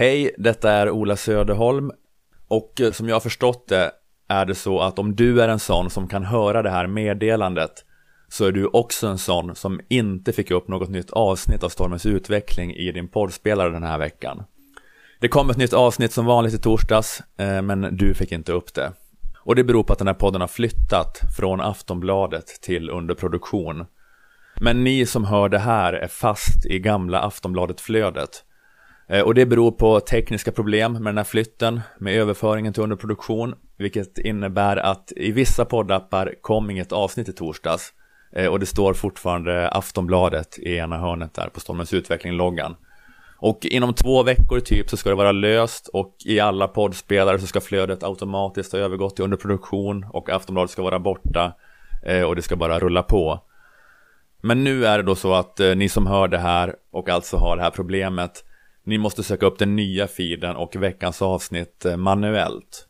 Hej, detta är Ola Söderholm och eh, som jag har förstått det är det så att om du är en sån som kan höra det här meddelandet så är du också en sån som inte fick upp något nytt avsnitt av Stormens utveckling i din poddspelare den här veckan. Det kom ett nytt avsnitt som vanligt i torsdags, eh, men du fick inte upp det. Och det beror på att den här podden har flyttat från Aftonbladet till underproduktion. Men ni som hör det här är fast i gamla Aftonbladet-flödet. Eh, och det beror på tekniska problem med den här flytten, med överföringen till underproduktion, vilket innebär att i vissa poddappar kom inget avsnitt i torsdags. Eh, och det står fortfarande Aftonbladet i ena hörnet där på Stormens utveckling-loggan. Och inom två veckor typ så ska det vara löst och i alla poddspelare så ska flödet automatiskt ha övergått till underproduktion och Aftonbladet ska vara borta eh, och det ska bara rulla på. Men nu är det då så att ni som hör det här och alltså har det här problemet ni måste söka upp den nya feeden och veckans avsnitt eh, manuellt.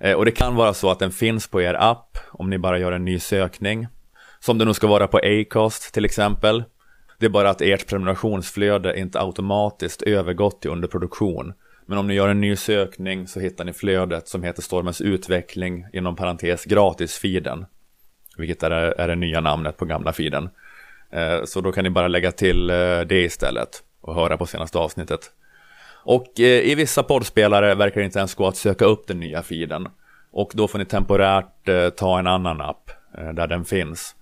Eh, och det kan vara så att den finns på er app om ni bara gör en ny sökning. Som det nog ska vara på Acast till exempel. Det är bara att ert prenumerationsflöde inte automatiskt övergått till underproduktion. Men om ni gör en ny sökning så hittar ni flödet som heter Stormens utveckling inom parentes Gratisfiden. Vilket är, är det nya namnet på gamla feeden. Eh, så då kan ni bara lägga till det istället och höra på senaste avsnittet. Och eh, i vissa poddspelare verkar det inte ens gå att söka upp den nya feeden. Och då får ni temporärt eh, ta en annan app eh, där den finns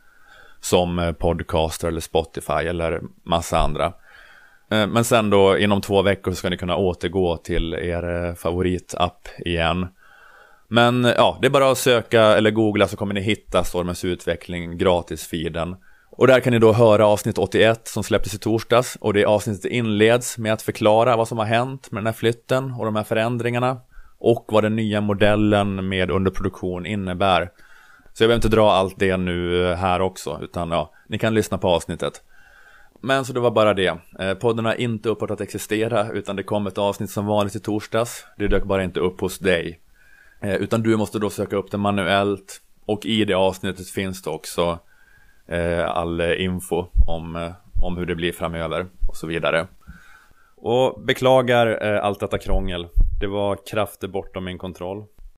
som podcaster eller Spotify eller massa andra. Men sen då inom två veckor ska ni kunna återgå till er favoritapp igen. Men ja, det är bara att söka eller googla så kommer ni hitta Stormens utveckling gratis-feeden. Och där kan ni då höra avsnitt 81 som släpptes i torsdags och det avsnittet inleds med att förklara vad som har hänt med den här flytten och de här förändringarna och vad den nya modellen med underproduktion innebär. Så jag behöver inte dra allt det nu eh, här också, utan ja, ni kan lyssna på avsnittet. Men så det var bara det. Eh, podden har inte upphört att existera, utan det kom ett avsnitt som vanligt i torsdags. Det dök bara inte upp hos dig. Eh, utan du måste då söka upp det manuellt. Och i det avsnittet finns det också Eh, all info om, eh, om hur det blir framöver och så vidare. Och beklagar eh, allt detta krångel. Det var krafter bortom min kontroll.